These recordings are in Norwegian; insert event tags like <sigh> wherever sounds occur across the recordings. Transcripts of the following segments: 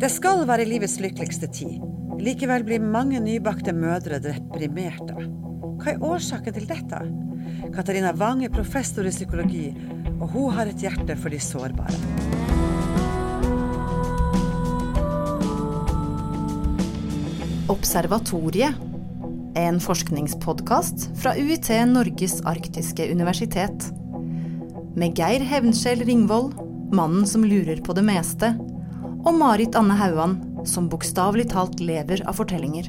Det skal være livets lykkeligste tid. Likevel blir mange nybakte mødre deprimerte. Hva er årsaken til dette? Katarina Wang er professor i psykologi, og hun har et hjerte for de sårbare. Observatoriet. En forskningspodkast fra UiT Norges arktiske universitet. Med Geir Hevnskjell Ringvold, mannen som lurer på det meste, og Marit Anne Hauan, som bokstavelig talt lever av fortellinger.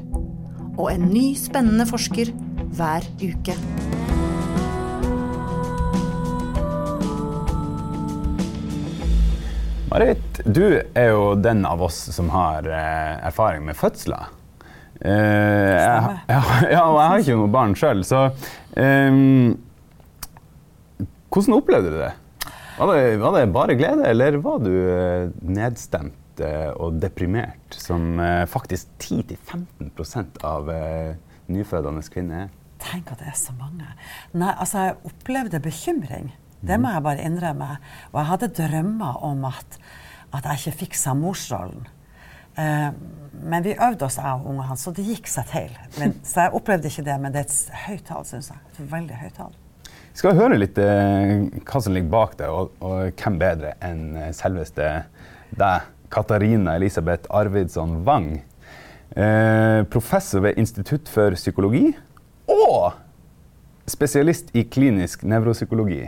Og en ny, spennende forsker hver uke. Marit, du er jo den av oss som har eh, erfaring med fødsler. Eh, jeg, ja, <laughs> ja, og jeg har ikke noe barn sjøl, så eh, Hvordan opplevde du det? Var, det? var det bare glede, eller var du eh, nedstemt eh, og deprimert, som eh, faktisk 10-15 av nyfødende kvinner er? Tenk at det er så mange. Nei, altså, jeg opplevde bekymring. Det må jeg bare innrømme. Og jeg hadde drømmer om at, at jeg ikke fiksa morsrollen. Eh, men vi øvde oss, jeg og ungene hans, så det gikk seg til. Men, så jeg opplevde ikke det, men det er et høyt tall, syns jeg. Et veldig høyt tall. Skal høre litt eh, hva som ligger bak det, og, og hvem bedre enn selveste deg, Katarina Elisabeth Arvidsson Wang. Eh, professor ved Institutt for psykologi og spesialist i klinisk nevropsykologi.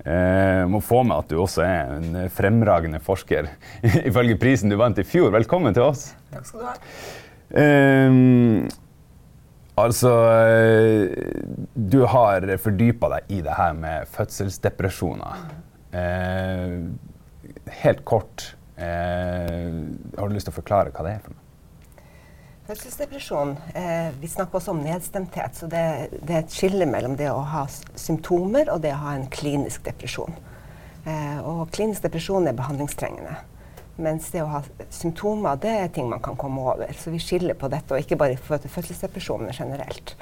Eh, må få med at du også er en fremragende forsker, <laughs> ifølge prisen du vant i fjor. Velkommen til oss. Takk skal du ha. Eh, altså Du har fordypa deg i det her med fødselsdepresjoner. Eh, helt kort, eh, har du lyst til å forklare hva det er for noe? Fødselsdepresjon eh, Vi snakker også om nedstemthet. så det, det, er et skille mellom det å ha symptomer og det å ha en klinisk depresjon. Eh, og klinisk depresjon er behandlingstrengende. Mens det å ha symptomer, det er ting man kan komme over. Så vi skiller på dette, og ikke bare for fødselsdepresjon, men generelt.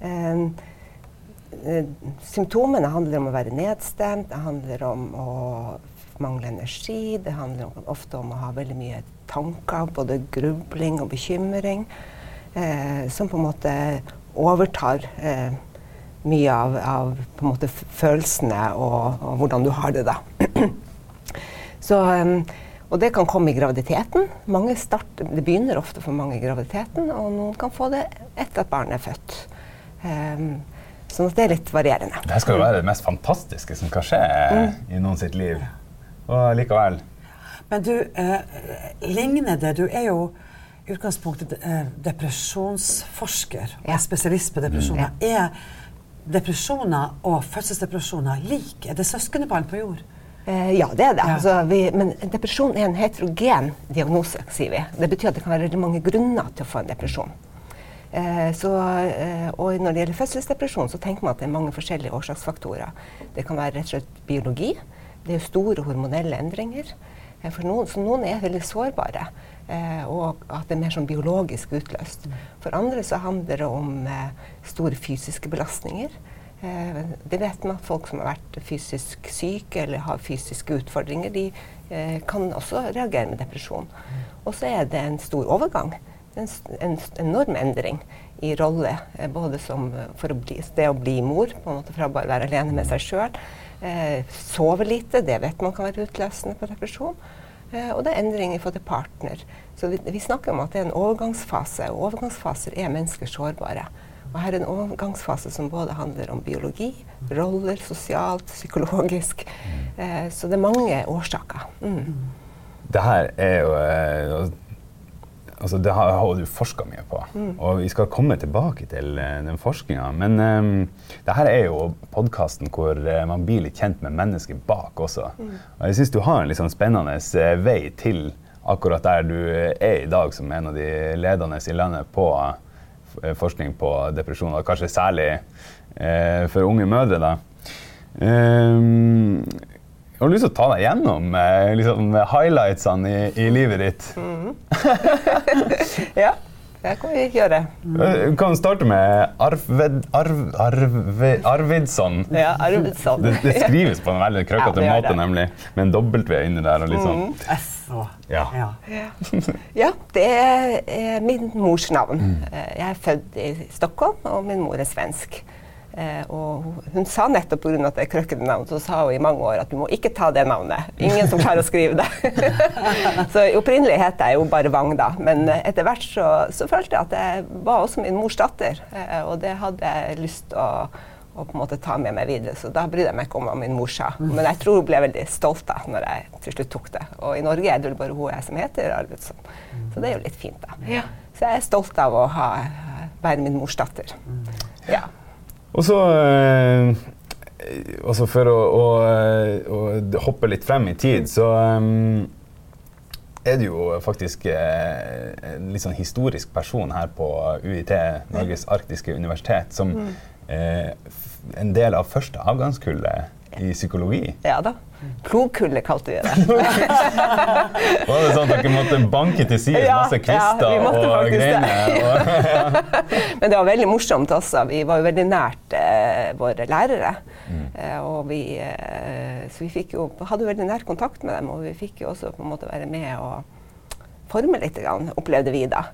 Eh, symptomene handler om å være nedstemt, det handler om å mangle energi, det handler om, ofte om å ha veldig mye tanker, både grubling og bekymring, eh, som på en måte overtar eh, mye av, av måte, følelsene og, og, hvordan du har det, da. <clears throat> Så, um, og det kan komme i graviditeten. Start, det begynner ofte for mange i graviditeten, og noen kan få det etter at barnet er født. Um, sånn at det er litt varierende. Det skal jo være det mest fantastiske som kan skje mm. i noen sitt liv. Og likevel. Men du, eh, ligner det Du er jo i utgangspunktet eh, depresjonsforsker og ja. spesialist på depresjoner. Mm. Er depresjoner og fødselsdepresjoner like? Er det søskenbarn på jord? Eh, ja, det er det. Ja. Altså, vi, men depresjon er en heterogen diagnose, sier vi. Det betyr at det kan være mange grunner til å få en depresjon. Eh, så, eh, og når det gjelder fødselsdepresjon, så tenker man at det er mange forskjellige årsaksfaktorer. Det kan være rett og slett biologi. Det er jo store hormonelle endringer. Eh, for noen, så noen er veldig sårbare, eh, og at det er mer sånn biologisk utløst. For andre så handler det om eh, store fysiske belastninger. Eh, det vet man at folk som har vært fysisk syke eller har fysiske utfordringer, de eh, kan også reagere med depresjon. Og så er det en stor overgang. En, en enorm endring i rolle, eh, både som for å bli, det å bli mor, på en måte fra å bare være alene med seg sjøl, Eh, sove lite, det vet man kan være utløsende på depresjon. Eh, og det er endringer forhold til partner. Så vi, vi, snakker om at det er en overgangsfase, og overgangsfaser er mennesker sårbare. Og her er en overgangsfase som både handler om biologi, roller, sosialt, psykologisk. Eh, så det er mange årsaker. Mm. Det her er jo eh, altså det har, har du forska mye på. Mm. Og vi skal komme tilbake til uh, den forskninga. Men um, det her er jo podkasten hvor uh, man blir litt kjent med mennesket bak også. Mm. Og jeg syns du har en litt sånn spennende uh, vei til akkurat der du er i dag, som en av de ledende i landet på forskning på depresjon, og kanskje særlig for unge mødre. da. Jeg har lyst til å ta deg gjennom eh, liksom, highlightsene i, i, livet ditt. Mm. <laughs> ja, det kan vi gjøre. Vi kan starte med Arved, Arv, Arve, Arvidsson. Ja, Arvidsson. Det, det, skrives på en veldig <laughs> krøkkete ja, måte, nemlig. Med en W inni der. og liksom. Mm. Ja. ja. Ja, det er min mors navn. Eh, Jeg er født i Stockholm, og min mor er svensk. Eh, og hun, sa nettopp pga. at det er krøkkete navn, så sa hun i mange år at du må ikke ta det navnet. Ingen som klarer å skrive det. <laughs> så opprinnelig het jeg jo bare Wang, da. Men etter hvert så, så følte jeg at jeg var også min mors datter. Eh, og det hadde jeg lyst til å, å på en måte ta med meg videre. Så da brydde jeg meg ikke om hva min mor sa. Men jeg tror hun ble veldig stolt da når jeg til slutt tok det. Og i Norge er det vel bare hun og jeg som heter Arvidsson. Så det er jo litt fint, da. Så jeg er stolt av å ha, være min mors datter. Ja. Og så eh, altså For å, å, å hoppe litt frem i tid, så um, er du jo faktisk eh, en litt sånn historisk person her på UiT, Norges arktiske universitet, som f- en del av første avgangskullet i psykologi. ja da. Plogkullet kalte vi det. <laughs> Var det sånn at dere måtte banke til side Ja, masse kvister vi måtte og greiner? <laughs> Men det var veldig morsomt også. Vi var jo veldig nært eh, våre lærere. Eh, og vi, eh, så vi fikk jo, hadde jo veldig nær kontakt med dem, og vi fikk jo også på en måte være med og forme litt, grann, opplevde vi da.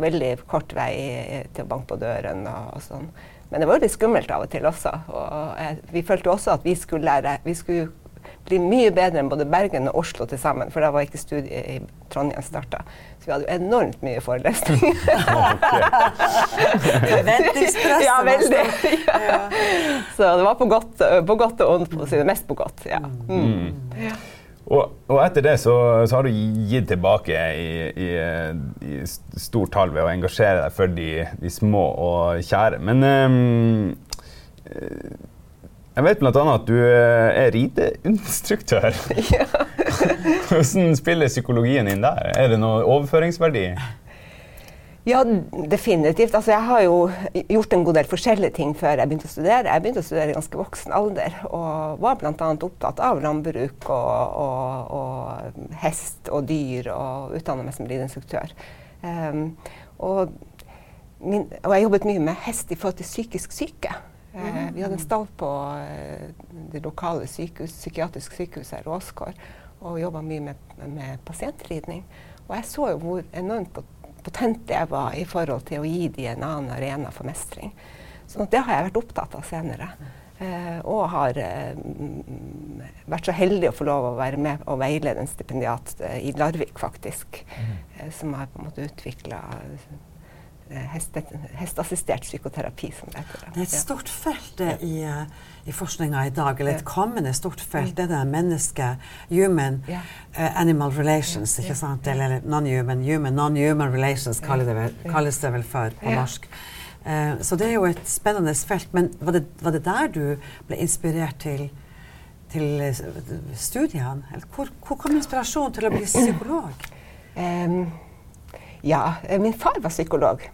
Veldig kort vei eh, til å banke på døren og, og sånn. Men det var jo litt skummelt av og til også. Og eh, vi følte også at vi skulle lære Vi skulle bli mye bedre enn både Bergen og Oslo til sammen, for da var ikke studiet i Trondheim starta. Så vi hadde jo enormt mye forelesninger. <laughs> <laughs> Forventningspress. ja, veldig. Ja. Så det var på godt, på godt og ondt, På å si det mest på godt. Ja. Mm. Og, og etter det så, så har du gitt tilbake i, i, i stort tall ved å engasjere deg for de, de små og kjære. Men eh, jeg vet bl.a. at du eh, er rideinstruktør. <laughs> <laughs> Hvordan spiller psykologien inn der? Er det noe overføringsverdi? Ja, definitivt. Altså, jeg har jo gjort en god del forskjellige ting før jeg begynte å studere. Jeg begynte å studere i ganske voksen alder og var bl.a. opptatt av landbruk og, og, og hest og dyr, og utdannet meg som rideinstruktør. Um, og, min, og jeg jobbet mye med hest i forhold til psykisk syke. Uh, vi hadde en stall på eh, det lokale sykehus, psykiatrisk sykehuset her, Åsgård, og jobba mye med, med pasientridning. Og jeg så jo hvor enormt potent det var i forhold til å gi de en annen arena for mestring. Så det har jeg vært opptatt av senere. Eh, og har eh, mm, vært så heldig å få lov å være med og veilede en stipendiat eh, i Larvik, faktisk. Eh, som har på en måte utvikla heste, hesteassistert psykoterapi, som det heter. Det er et stort felt det, i, eh, i forskninga i dag, eller et kommende stort felt. Det er det menneske, human, eh, animal relations, ikke sant? Eller non-human, human, non-human relations kalles det vel, kalles det vel for på norsk. Eh, så det er jo et spennende felt. Men var det, var det der du ble inspirert til, til eh, studiene? Hvor, hvor kom inspirasjonen til å bli psykolog? Em, ja, eh, min far var psykolog.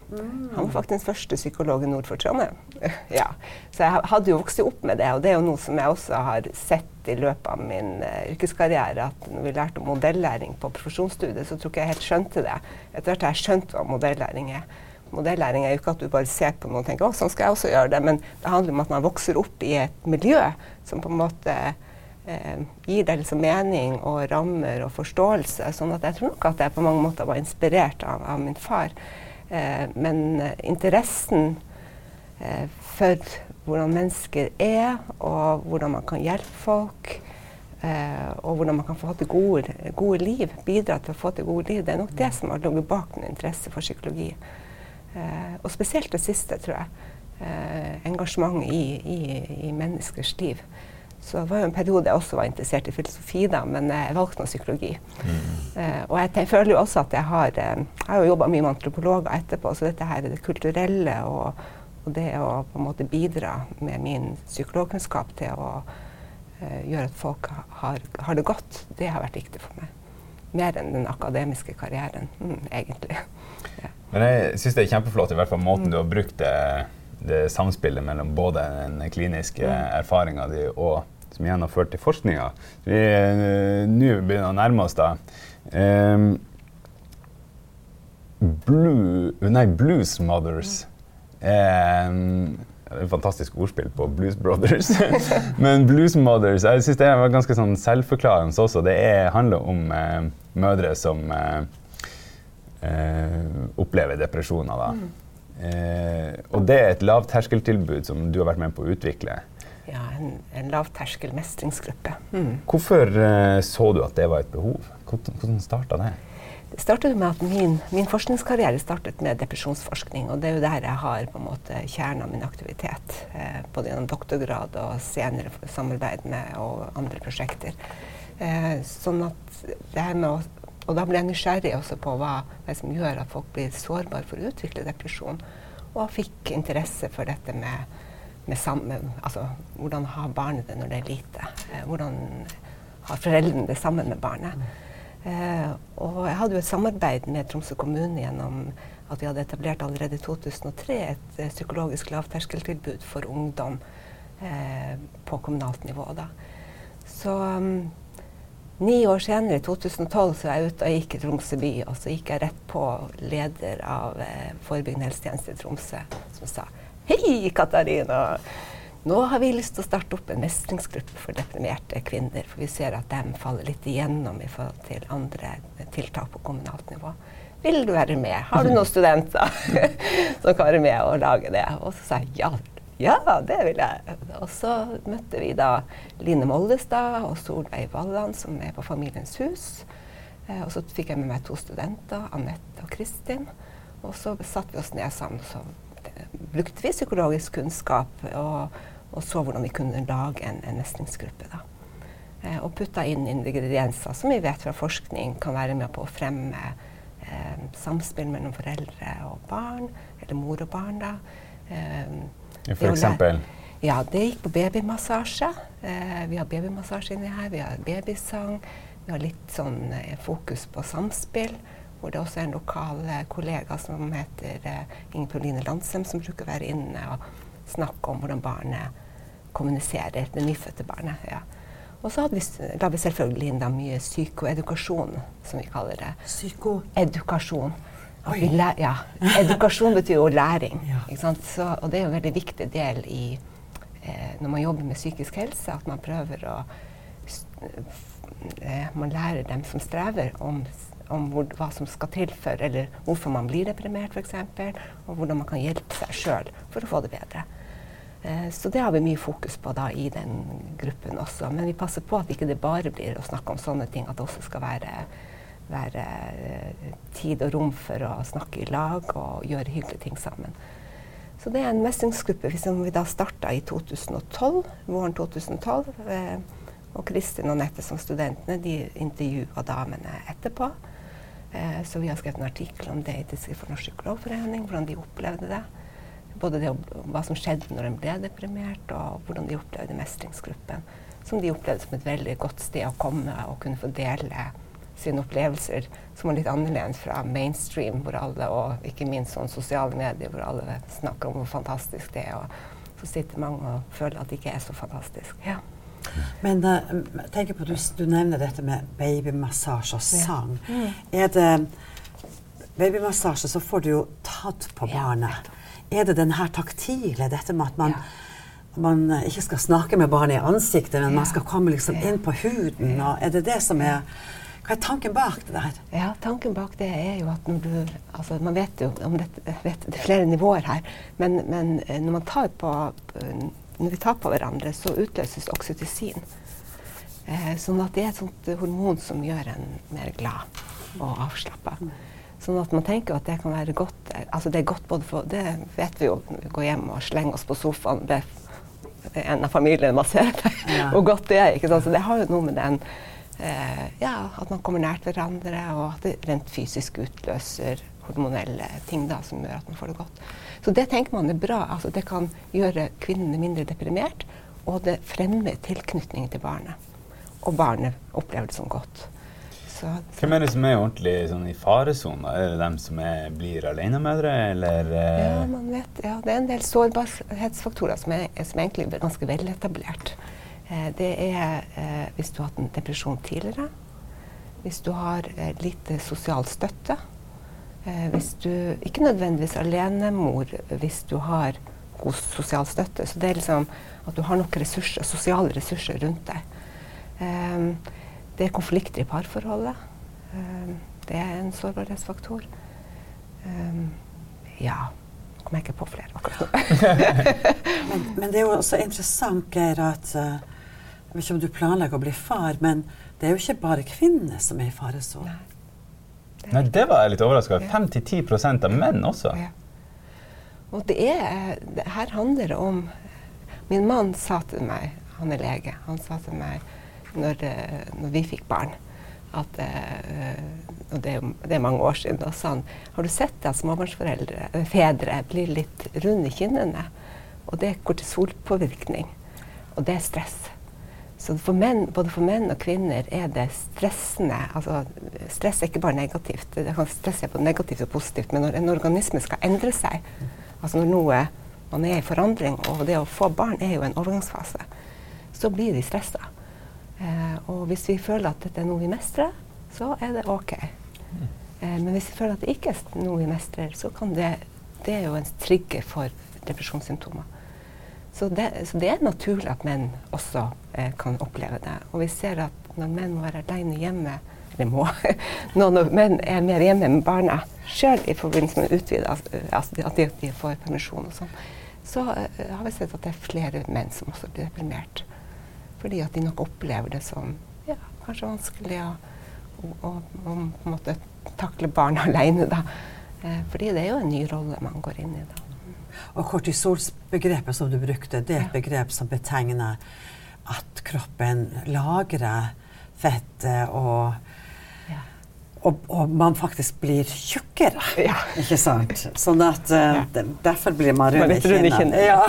Han var faktisk den første psykologen nord for Trondheim. <laughs> ja. Så jeg hadde jo vokst opp med det, og det er jo noe som jeg også har sett i løpet av min uh, yrkeskarriere. At når vi lærte om modellæring på profesjonsstudiet, så tror ikke jeg helt skjønte det. Etter hvert har jeg skjønt hva modellæring er. Modellæring er jo ikke at du bare ser på noe og tenker å, sånn skal jeg også gjøre det, men det handler om at man vokser opp i et miljø som på en måte eh, gir det liksom mening og rammer og forståelse. Sånn at jeg tror nok at jeg på mange måter var inspirert av, av min far. Eh, men interessen eh, for hvordan mennesker er, og hvordan man kan hjelpe folk, eh, og hvordan man kan få til gode, gode liv, bidra til å få til gode liv, det er nok det som har ligget bak min interesse for psykologi. Eh, og spesielt det siste, tror jeg. Eh, engasjement i, i, i menneskers liv. Så det var jo en periode jeg også var interessert i filosofi, da, men jeg valgte nå psykologi. Eh, og jeg føler jo også at jeg har eh, Jeg har jo jobba mye med antropologer etterpå, så dette her er det kulturelle og, og det å på en måte bidra med min psykologkunnskap til å uh, gjøre at folk har, har det godt, det har vært viktig for meg. Mer enn den akademiske karrieren, mm, egentlig. Ja. Men jeg syns det er kjempeflott i hvert fall måten du har brukt det, det samspillet mellom både den kliniske erfaringa di og som igjen har ført til forskninga. Vi eh, nå begynner å nærme oss da. Um, Blue, nei, Blues Mothers um, et fantastisk ordspill på Blues Brothers. <laughs> Men Blues Mothers jeg synes det var ganske sånn selvforklarende også. Det er, handler om eh, mødre som eh, eh, opplever depresjoner. Da. Eh, og det er et lavterskeltilbud som du har vært med på å utvikle. Ja, en, en lavterskel mestringsgruppe. Hvorfor eh, så du at det var et behov? Hvordan, hvordan starta det? Det startet med at min, min forskningskarriere startet med depresjonsforskning. Og det er jo der jeg har på en måte kjernen av min aktivitet. Eh, både gjennom doktorgrad og senere samarbeid med og andre prosjekter. Eh, sånn at det her med å og da ble jeg nysgjerrig også på hva det er som gjør at folk blir sårbare for å utvikle depresjon. Og fikk interesse for dette med, med sammen, altså, hvordan har barnet det når det er lite. Eh, hvordan har foreldrene det sammen med barnet. Eh, og jeg hadde jo et samarbeid med Tromsø kommune gjennom at vi hadde etablert allerede i 2003 et eh, psykologisk lavterskeltilbud for ungdom eh, på kommunalt nivå. Da. Så um, Ni år senere, i 2012, så var jeg ute og gikk i Tromsø by. Og så gikk jeg rett på leder av eh, forebyggende helsetjeneste i Tromsø, som sa Hei, Katarina! Nå har vi lyst til å starte opp en mestringsgruppe for deprimerte kvinner. For vi ser at de faller litt igjennom i forhold til andre tiltak på kommunalt nivå. Vil du være med? Har du noen studenter <laughs> som kan være med og lage det? Og så sa jeg ja, ja, det vil jeg. Og så møtte vi da Line Mollestad og Solveig Walland, som er på Familiens hus. Eh, og så fikk jeg med meg to studenter, Anette og Kristin. Og så satte vi oss ned sammen. Eh, brukte vi psykologisk kunnskap og, og så hvordan vi kunne lage en, en mestringsgruppe. da. Eh, og putta inn ingredienser som vi vet fra forskning kan være med på å fremme eh, samspill mellom foreldre og barn, eller mor og barn. da. Eh, for eksempel? Ja, det gikk på babymassasje. Eh, vi har babymassasje inni her, vi har babysang. Vi har litt sånn eh, fokus på samspill, hvor det også er en lokal eh, kollega som heter eh, Inger Pauline Landsem, som bruker å være inne og snakke om hvordan barnet kommuniserer, det nyfødte barnet. Ja. Og så vi, la vi selvfølgelig inn da mye psykoedukasjon, som vi kaller det. Psykoedukasjon. Ja. Edukasjon betyr jo læring. <laughs> Ja. Så, og det er jo en veldig viktig del i eh, når man jobber med psykisk helse, at man prøver å eh, Man lærer dem som strever, om, om hvor, hva som skal til for Eller hvorfor man blir deprimert, f.eks. Og hvordan man kan hjelpe seg sjøl for å få det bedre. Eh, så det har vi mye fokus på da i den gruppen også. Men vi passer på at ikke det bare blir å snakke om sånne ting, at det også skal være være eh, tid og rom for å snakke i lag og gjøre hyggelige ting sammen. Så det er en mestringsgruppe som vi da starta i 2012, våren 2012. Eh, og Kristin og Nette som studentene de intervjua damene etterpå. Eh, så vi har skrevet en artikkel om det etiske for Norsk Psykologforening, hvordan de opplevde det. Både det, hva som skjedde når de ble deprimert, og hvordan de opplevde mestringsgruppen. Som de opplevde som et veldig godt sted å komme og kunne få dele sine opplevelser som var litt annerledes fra mainstream, hvor alle, og ikke minst sånn sosiale medier, hvor alle snakker om hvor fantastisk det er. Og så sitter mange og føler at det ikke er så fantastisk. Ja. Men uh, tenk på, du, du, nevner dette med babymassasje og sang. Mm. Er det babymassasje, så får du jo tatt på barnet. Er det den her taktile, dette med at man man ikke skal snakke med barnet i ansiktet, men man skal komme liksom inn på huden. Og er det det som er hva er tanken bak det der? Ja, Tanken bak det er jo at når du altså Man vet jo om dette, vet, det er flere nivåer her, men, men eh, når, man tar på, eh, når vi tar på hverandre, så utløses oksytocin. Eh, sånn at det er et sånt hormon som gjør en mer glad og avslappa. Sånn at man tenker at det kan være godt altså det er godt både for, Det vet vi jo vi går hjem og slenger oss på sofaen. Det, en av familiene massere deg. Ja. Godt det er. ikke sant? Så det har jo noe med den eh, ja, at man kommer nært hverandre, og at det rent fysisk utløser hormonelle ting da, som gjør at man får det godt. Så det tenker man er bra. Altså, det kan gjøre kvinnene mindre deprimert, og det fremmer tilknytning til barnet. Og barnet opplever det som godt. Så, så. Hvem er det som er ordentlig sånn, i faresona? Er det dem som er, blir alenemødre, eller eh? Ja, man vet, ja, det er en del sårbarhetsfaktorer som er, som egentlig er ganske veletablert. Eh, det er eh, hvis du har hatt en depresjon tidligere, hvis du har eh, lite sosial støtte, hvis du Ikke nødvendigvis alenemor hvis du har god sosial støtte. Så det er liksom at du har nok ressurser, sosiale ressurser rundt deg. det er konflikter i parforholdet. Um, det er en sårbarhetsfaktor. Um, ja. Kommer jeg ikke på flere akkurat <laughs> <laughs> men, men, det er jo også interessant, Geir, at uh, Jeg vet ikke om du planlegger å bli far, men det er jo ikke bare kvinner som er i faresonen. Nei. Det var jeg litt overraska over. 5-10% av menn også. Ja. Og det er det Her handler det om Min mann sa til meg, han er lege, han sa til meg når, eh, når vi fikk barn at uh, og det det er, mange år siden. Da sa han har du sett at småbarnsforeldre, eh, fedre blir litt runde i kinnene. Og det er kortisolpåvirkning. Og det er stress. Så for menn, både for menn og kvinner er det stressende. Altså, stress er ikke bare negativt. Det kan stresse på negativt og positivt. Men når en organisme skal endre seg, altså når noe man er i forandring, og det å få barn er jo en overgangsfase, så blir de stressa. Eh, og hvis vi føler at dette er noe vi mestrer, så er det OK. Eh, men hvis vi føler at det ikke er noe vi mestrer, så kan det Det er jo en trigger for depresjonssymptomer. Så det, så det er naturlig at menn også eh, kan oppleve det. Og vi ser at når menn må være aleine hjemme eller må, <laughs> Når menn er mer hjemme med barna sjøl i forbindelse med utvida, altså at de, får permisjon og sånn, så eh, har vi sett at det er flere menn som også blir deprimert. Fordi at de nok opplever det som ja, kanskje vanskelig å, å, å, å måte takle barn <laughs> alene. Da. Eh, fordi det er jo en ny rolle man går inn i. da. Og kortisolbegrepet som du brukte, det er et begrep som betegner at kroppen lagrer fettet og og, og, man faktisk blir tjukkere. <laughs> Ja. Ikke sant? Sånn at ja. Derfor blir man rund i kinnene. Ja.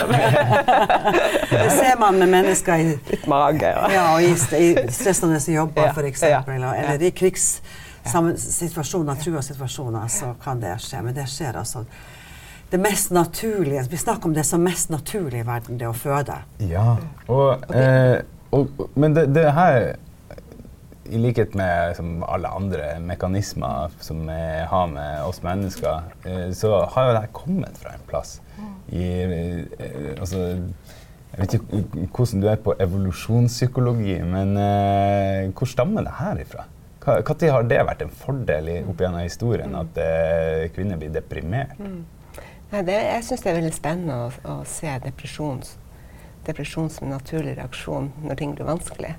<laughs> det ser man med mennesker i, Litt mage, ja. og i, i stressende jobber, f.eks. Eller i krigssituasjoner, trua situasjoner, så kan det skje. Men det skjer altså det mest naturlige Vi snakker om det som mest naturlig i verden, det å føde. Ja, og, eh, og men det, det her i likhet med som alle andre mekanismer som vi har med oss mennesker, eh, så har jo det her kommet fra en plass. I, eh, altså, jeg vet ikke hvordan du er på evolusjonspsykologi, men eh, hvor stammer det her ifra? Når har det vært en fordel i, opp gjennom historien at uh, kvinner blir deprimert? Nei, det, jeg syns det er veldig spennende å, å se depresjon, depresjon som en naturlig reaksjon når ting blir vanskelig.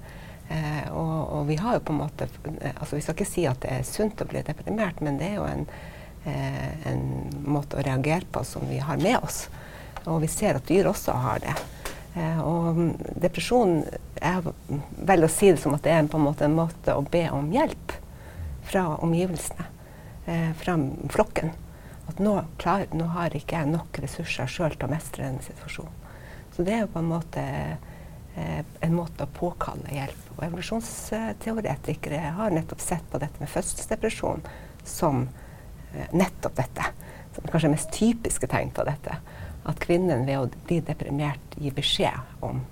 Eh, og, og, vi har jo på en måte altså Vi skal ikke si at det er sunt å bli deprimert, men det er jo en, eh, en måte å reagere på som vi har med oss. Og vi ser at dyr også har det. Eh, og depresjon er vel å si det som at det er en, på en måte en måte å be om hjelp fra omgivelsene, eh, fra flokken. At nå, klar, nå har ikke jeg nok ressurser sjøl til å mestre denne situasjonen. Så det er jo på en måte Eh, en måte å påkalle hjelp. Og evolusjonsteoretikere har nettopp sett på dette med fødselsdepresjon som eh, nettopp dette. Som kanskje det mest typiske tegn på dette. At kvinnen ved å bli deprimert gir beskjed om,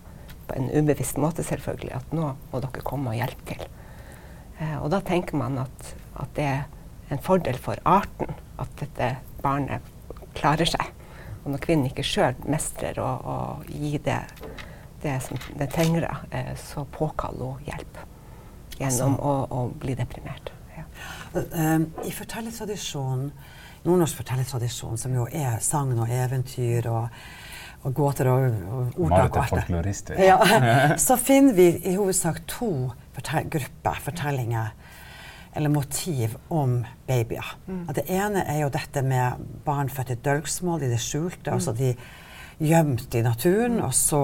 på en ubevisst måte selvfølgelig, at nå må dere komme og hjelpe til. Eh, og da tenker man at, at, det er en fordel for arten at dette barnet klarer seg. Og når kvinnen ikke sjøl mestrer å, å gi det det som det trenger, eh, så påkaller hun hjelp gjennom å, å, bli deprimert. Ja. Uh, I fortellertradisjonen, nordnorsk fortellertradisjon, som jo er sagn og eventyr og, og gåter og, og ordtak og alt det, ja, <laughs> så finner vi i hovedsak to fortell grupper fortellinger eller motiv om babyer. Mm. Det ene er jo dette med barn født i dølgsmål, i det skjulte, mm. altså de gjemt i naturen. Mm. og så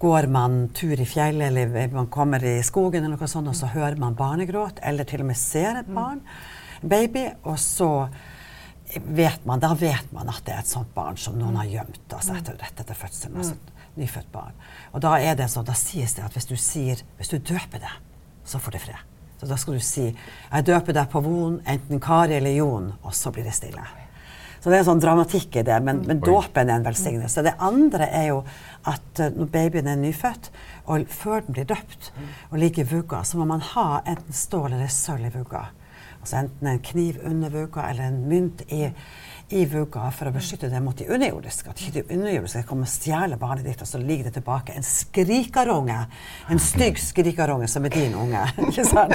går man tur i fjellet eller man kommer i skogen, eller noe sånt, og så hører man barnegråt, eller til og med ser et barn, baby, og så vet man, da vet man at det er et sånt barn som noen har gjemt altså etter, etter fødselen. altså et nyfødt barn. Og da er det sånn, da sies det at hvis du sier, hvis du døper det, så får det fred. Så da skal du si 'Jeg døper deg på Von, enten Kari eller Jon', og så blir det stille. Så det er en sånn dramatikk i det, men, men dåpen er en velsignelse. Det andre er jo at uh, når babyen er nyfødt, og før den blir døpt og ligger i vugga, så må man ha enten stål eller sølv i vugga. Altså enten en kniv under vugga eller en mynt i, i vugga for å beskytte det mot de underjordiske. At ikke de underjordiske kommer og stjeler barnet ditt, og så ligger det tilbake en skrikerunge. En stygg skrikerunge som er din unge. <laughs> ikke sant?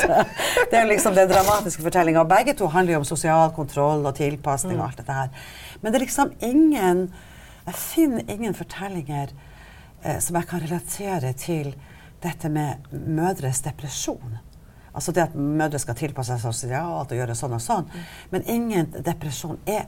Det er liksom den dramatiske fortellinga. Begge to handler jo om sosial kontroll og tilpasning og alt dette her. Men det er liksom ingen Jeg finner ingen fortellinger eh, som jeg kan relatere til dette med mødres depresjon. Altså det at mødre skal tilpasse seg sosialt og gjøre sånn og sånn. Men ingen depresjon. Er,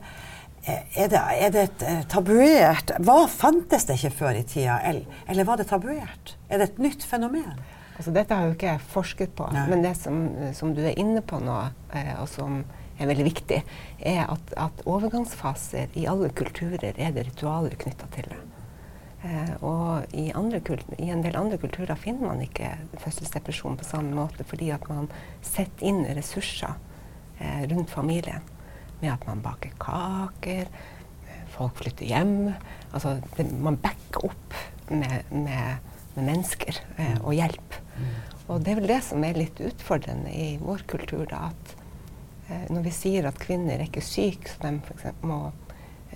er, det, er det et eh, tabuert Hva fantes det ikke før i tida, eller, var det tabuert? Er det et nytt fenomen? Altså, dette har jo ikke jeg forsket på, Nei. men det som, som du er inne på nå, eh, og som er veldig viktig, er at, at overgangsfaser i alle kulturer er det ritualer knytta til det. Eh, og i, i en del andre kulturer finner man ikke fødselsdepresjon på samme måte, fordi at man setter inn ressurser eh, rundt familien med at man baker kaker, folk flytter hjem. Altså det, man backer opp med, med, med mennesker eh, og hjelp. Og det er vel det som er litt utfordrende i vår kultur, da, at eh, når vi sier at kvinner er ikke syke, så de for eksempel må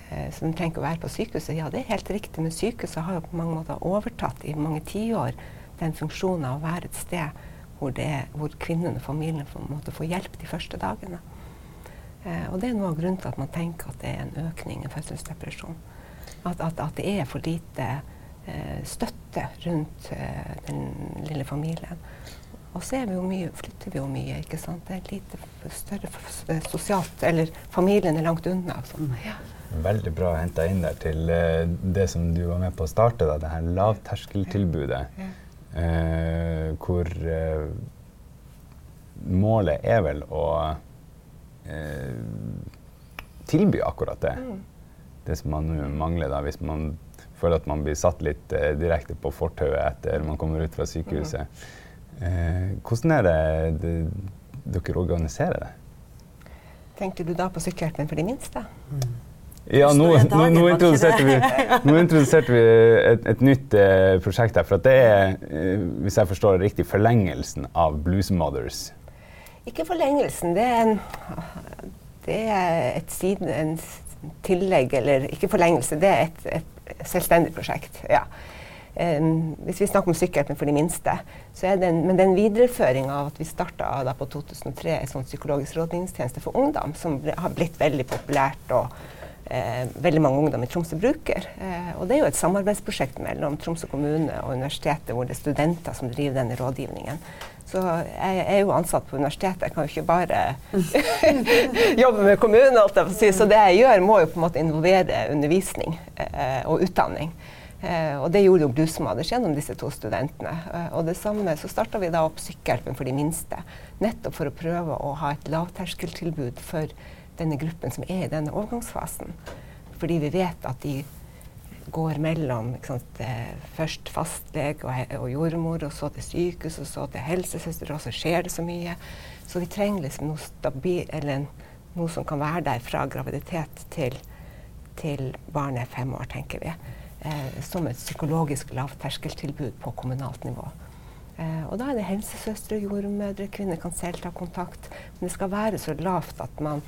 eh, så de trenger ikke å være på sykehuset. Ja, det er helt riktig, men sykehuset har jo på mange måter overtatt i mange tiår den funksjonen av å være et sted hvor, det hvor kvinnen og familien får, måte får hjelp de første dagene. Eh, og det er noe av grunnen til at man tenker at det er en økning i fødselsdepresjon. At, at, at det er for lite eh, støtte rundt eh, den lille familien. Og så vi mye, flytter vi jo mye, ikke sant. Det er lite større sosialt Eller familien er langt unna. Sånn. Ja. Veldig bra henta inn der til eh, det som du var med på å starte, da, det her lavterskeltilbudet. Ja. Eh, hvor eh, målet er vel å tilby akkurat det. Mm. Det som man mangler da, hvis man føler at man blir satt litt eh, direkte på fortauet etter man kommer ut fra sykehuset. Eh, hvordan er det, det dere organiserer det? Tenkte du da på sykkelhjelpen for de minste? Ja, nå, nå, nå, introduserte vi, nå introduserte vi et, et nytt eh, prosjekt her. For at det er, eh, hvis jeg forstår det riktig, forlengelsen av Blues Mothers. Ikke forlengelsen. Det er, en, det er et siden, en tillegg, eller ikke forlengelse. Det er et, et selvstendig prosjekt. ja. Um, hvis vi snakker om sykkelhjelpen for de minste, så er det en, men det er en videreføring av at vi starta på 2003 en sånn psykologisk rådgivningstjeneste for ungdom, som ble, har blitt veldig populært. og eh, veldig mange ungdom i Tromsø bruker. Eh, og det er jo et samarbeidsprosjekt mellom Tromsø kommune og universitetet, hvor det er studenter som driver denne rådgivningen. Så jeg er jo ansatt på universitetet, jeg kan jo ikke bare <laughs> jobbe med kommunen. Alt jeg. Så det jeg gjør, må jo på en måte involvere undervisning eh, og utdanning. Eh, og det gjorde jo Blues Mothers gjennom disse to studentene. Eh, og det samme så starta vi da opp Sykkelhjelpen for de minste. Nettopp for å prøve å ha et lavterskeltilbud for denne gruppen som er i denne overgangsfasen. Fordi vi vet at de går mellom sant, eh, først fastlege og, og jordmor, og så til sykehus, og så til helsesøster, og så skjer det så mye. Så vi trenger liksom noe, stabil, eller noe som kan være der fra graviditet til, til barnet er fem år, tenker vi. Eh, som et psykologisk lavterskeltilbud på kommunalt nivå. Eh, og da er det helsesøstre, jordmødre, kvinner kan selv ta kontakt. Men det skal være så lavt at man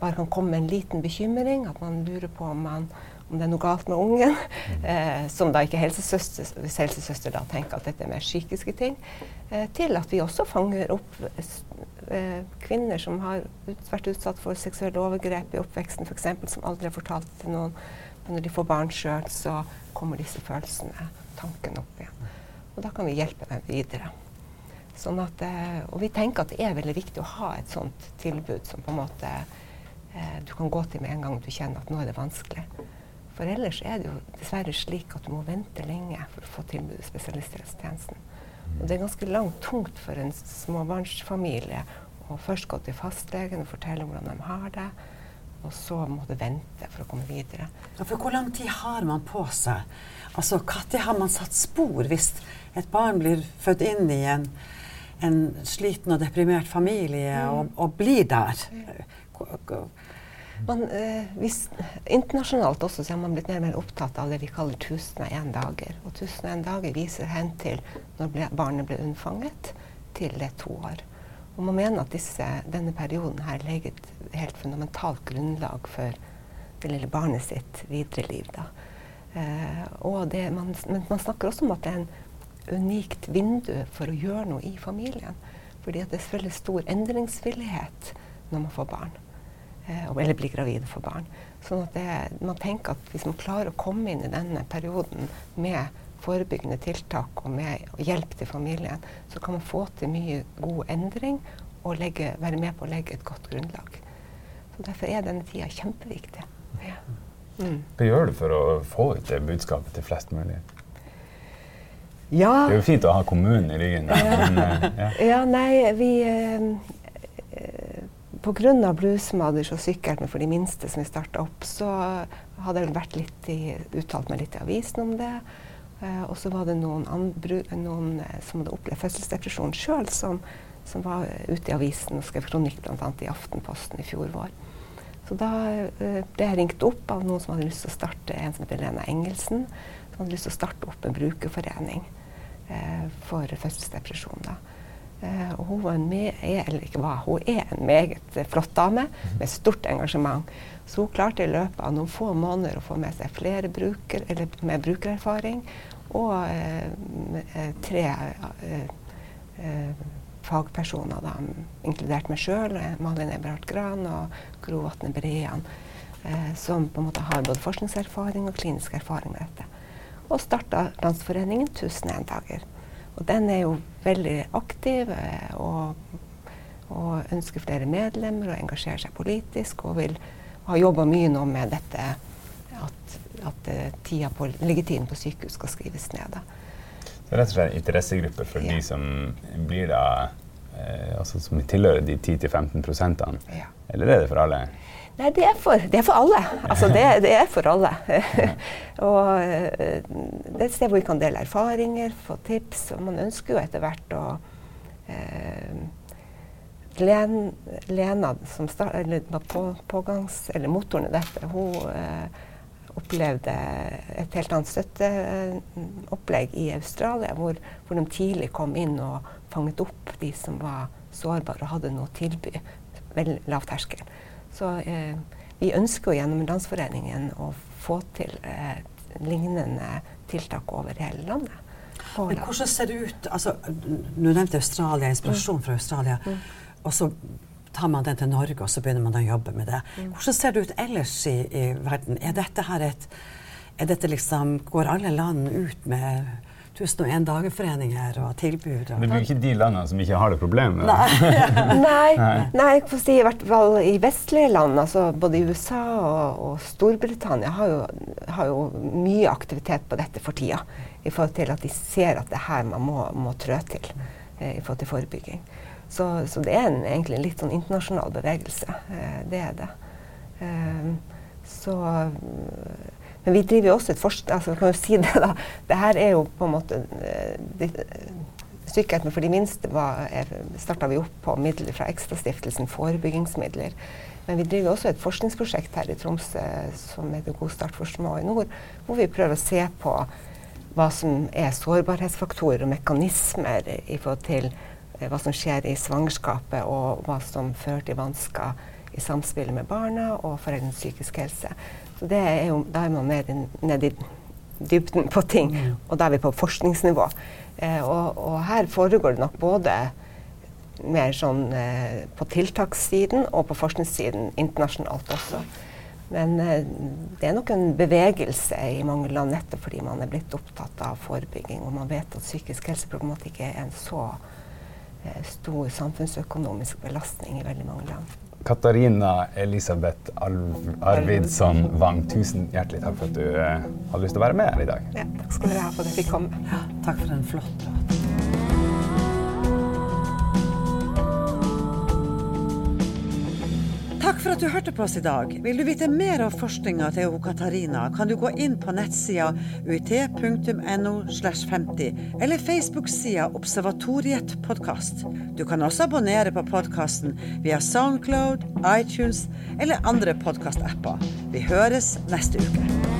bare kan komme med en liten bekymring, at man lurer på om, man, om det er noe galt med ungen. Eh, som da ikke helsesøster, hvis helsesøster da tenker at dette er mer psykiske ting. Eh, til at vi også fanger opp eh, kvinner som har ut, vært utsatt for seksuelle overgrep i oppveksten, f.eks. som aldri har fortalt det til noen. Men når de får barn sjøl, så kommer disse følelsene, tankene opp igjen. Og da kan vi hjelpe dem videre. Sånn at, eh, og vi tenker at det er veldig viktig å ha et sånt tilbud som på en måte eh, du kan gå til med en gang du kjenner at nå er det vanskelig. For ellers er det jo dessverre slik at du må vente lenge for å få tilbud i spesialisthelsetjenesten. Og det er ganske langt tungt for en småbarnsfamilie å først gå til fastlegen og fortelle hvordan de har det, og så måtte vente for å komme videre. Ja, for hvor lang tid har man på seg? Altså, Når har man satt spor hvis et barn blir født inn i en, en sliten og deprimert familie og, og blir der? Hvor- Man, eh, hvis, internasjonalt også så har man blitt mer og mer opptatt av det vi kaller 1001 dager. Og 1001 dager viser hen til når ble, barnet ble unnfanget, til det er to år. Og man mener at disse, denne perioden her legger et helt fundamentalt grunnlag for det lille barnet sitt videre liv. Da. Eh, det, man, men man snakker også om at det er en unikt vindu for å gjøre noe i familien. Fordi det er selvfølgelig stor endringsvillighet når man får barn. Eh, eller blir gravid og får barn. Sånn at det, man tenker at hvis man klarer å komme inn i denne perioden med forebyggende tiltak og med hjelp til familien, så kan man få til mye god endring og legge, være med på å legge et godt grunnlag. Så Derfor er denne tida kjempeviktig. Ja. Mm. Hva gjør du for å få ut det budskapet til flest mulig? Ja. Det er jo fint å ha kommunen i ryggen. Men, eh, ja. ja. nei, vi eh Pga. Bluesmothers og Sykehjelpen for de minste som vi starta opp, så hadde jeg i, uttalt meg litt i avisen om det. Uh, og så var det noen, andre, noen eh, som hadde opplevd fødselsdepresjon sjøl, som, som, var ute i avisen og skrev kronikk bl.a. i Aftenposten i fjor vår. Så da uh, ble jeg ringt opp av noen som hadde lyst til å starte en som heter Lena Engelsen, som hadde lyst til å starte opp en brukerforening uh, for fødselsdepresjon. da. Uh, og hun, var en er, var, hun er en meget flott dame med stort engasjement. Så hun klarte i løpet av noen få måneder å få med seg flere bruker, med brukererfaring og eh, tre uh, fagpersoner, da, inkludert meg sjøl, Malin Eberhardt Gran og Gro Vatne Brean, som på en måte har både forskningserfaring og klinisk erfaring med dette. Og starta Landsforeningen 1001 dager. Og den er jo veldig aktiv eh, og, og, ønsker flere medlemmer og engasjerer seg politisk. Og vil ha jobba mye nå med dette at, at eh, tida på, liggetiden på sykehus skal skrives ned. Da. Det er rett og slett en interessegruppe for ja. de som blir da eh, altså som tilhører de 10-15 prosentene? Ja. Eller er det for alle? Nei, det er for, det er for alle. Altså, det, det, er for alle. <laughs> og eh, det er et sted hvor vi kan dele erfaringer, få tips. Og man ønsker jo etter hvert å eh, Len, Lena, som start, eller, på, pågangs, eller motoren i dette, hun eh, opplevde et helt annet støtteopplegg i Australia, hvor, hvor, de tidlig kom inn og fanget opp de som var sårbare og hadde noe å tilby. Veldig lav terskel. Så eh, vi ønsker gjennom Landsforeningen å få til eh, lignende tiltak over hele landet. Men hvordan ser det ut altså, Nå nevnte Australia, inspirasjon fra Australia. Mm. Og så tar man den til Norge, og så begynner man å jobbe med det. Mm. Hvordan ser det ut ellers i, i verden? Er dette her et er dette liksom, Går alle land ut med 1001 dagerforeninger og tilbud. Og det blir ikke de landene som ikke har det problemet? Nei, <laughs> nei, nei si, i hvert fall i vestlige land, altså både USA og, og Storbritannia, har jo, har jo, mye aktivitet på dette for tida. I forhold til at de ser at det er her man må, må trø til eh, i forhold til forebygging. Så, så det er en, egentlig en litt sånn internasjonal bevegelse. Eh, det er det. Eh, så men vi driver jo også et forskning altså, kan jo si det da, det her er jo på en måte Sykkelheten de, Sykehjelpen for de minste starta vi opp på midler fra Ekstrastiftelsen forebyggingsmidler. Men vi driver også et forskningsprosjekt her i Tromsø som heter God start for små i nord, hvor vi prøver å se på hva som er sårbarhetsfaktorer og mekanismer i forhold til eh, hva som skjer i svangerskapet, og hva som fører til vansker i samspillet med barna og foreldrenes psykiske helse. Så det er jo, da er man nede, ned i dybden på ting, mm. og da er vi på forskningsnivå. Eh, og, og, her foregår det nok både mer sånn eh, på tiltakssiden og på forskningssiden internasjonalt også. Men eh, det er nok en bevegelse i mange land nettopp fordi man er blitt opptatt av forebygging, og man vet at psykisk helseproblematikk er en så eh, stor samfunnsøkonomisk belastning i veldig mange land. Katarina Elisabeth Arvidsson Wang, tusen hjertelig takk for at du eh, hadde lyst til å være med her i dag. Ja, takk skal dere ha for at jeg fikk komme. Ja, takk for en flott prat. For at du hørte på oss i dag. Vil du vite mer om forskninga til Katarina, kan du gå inn på nettsida uit.no slash 50, eller Facebook-sida Observatoriet podkast. Du kan også abonnere på podkasten via Soundcloud, iTunes eller andre podkastapper. Vi høres neste uke.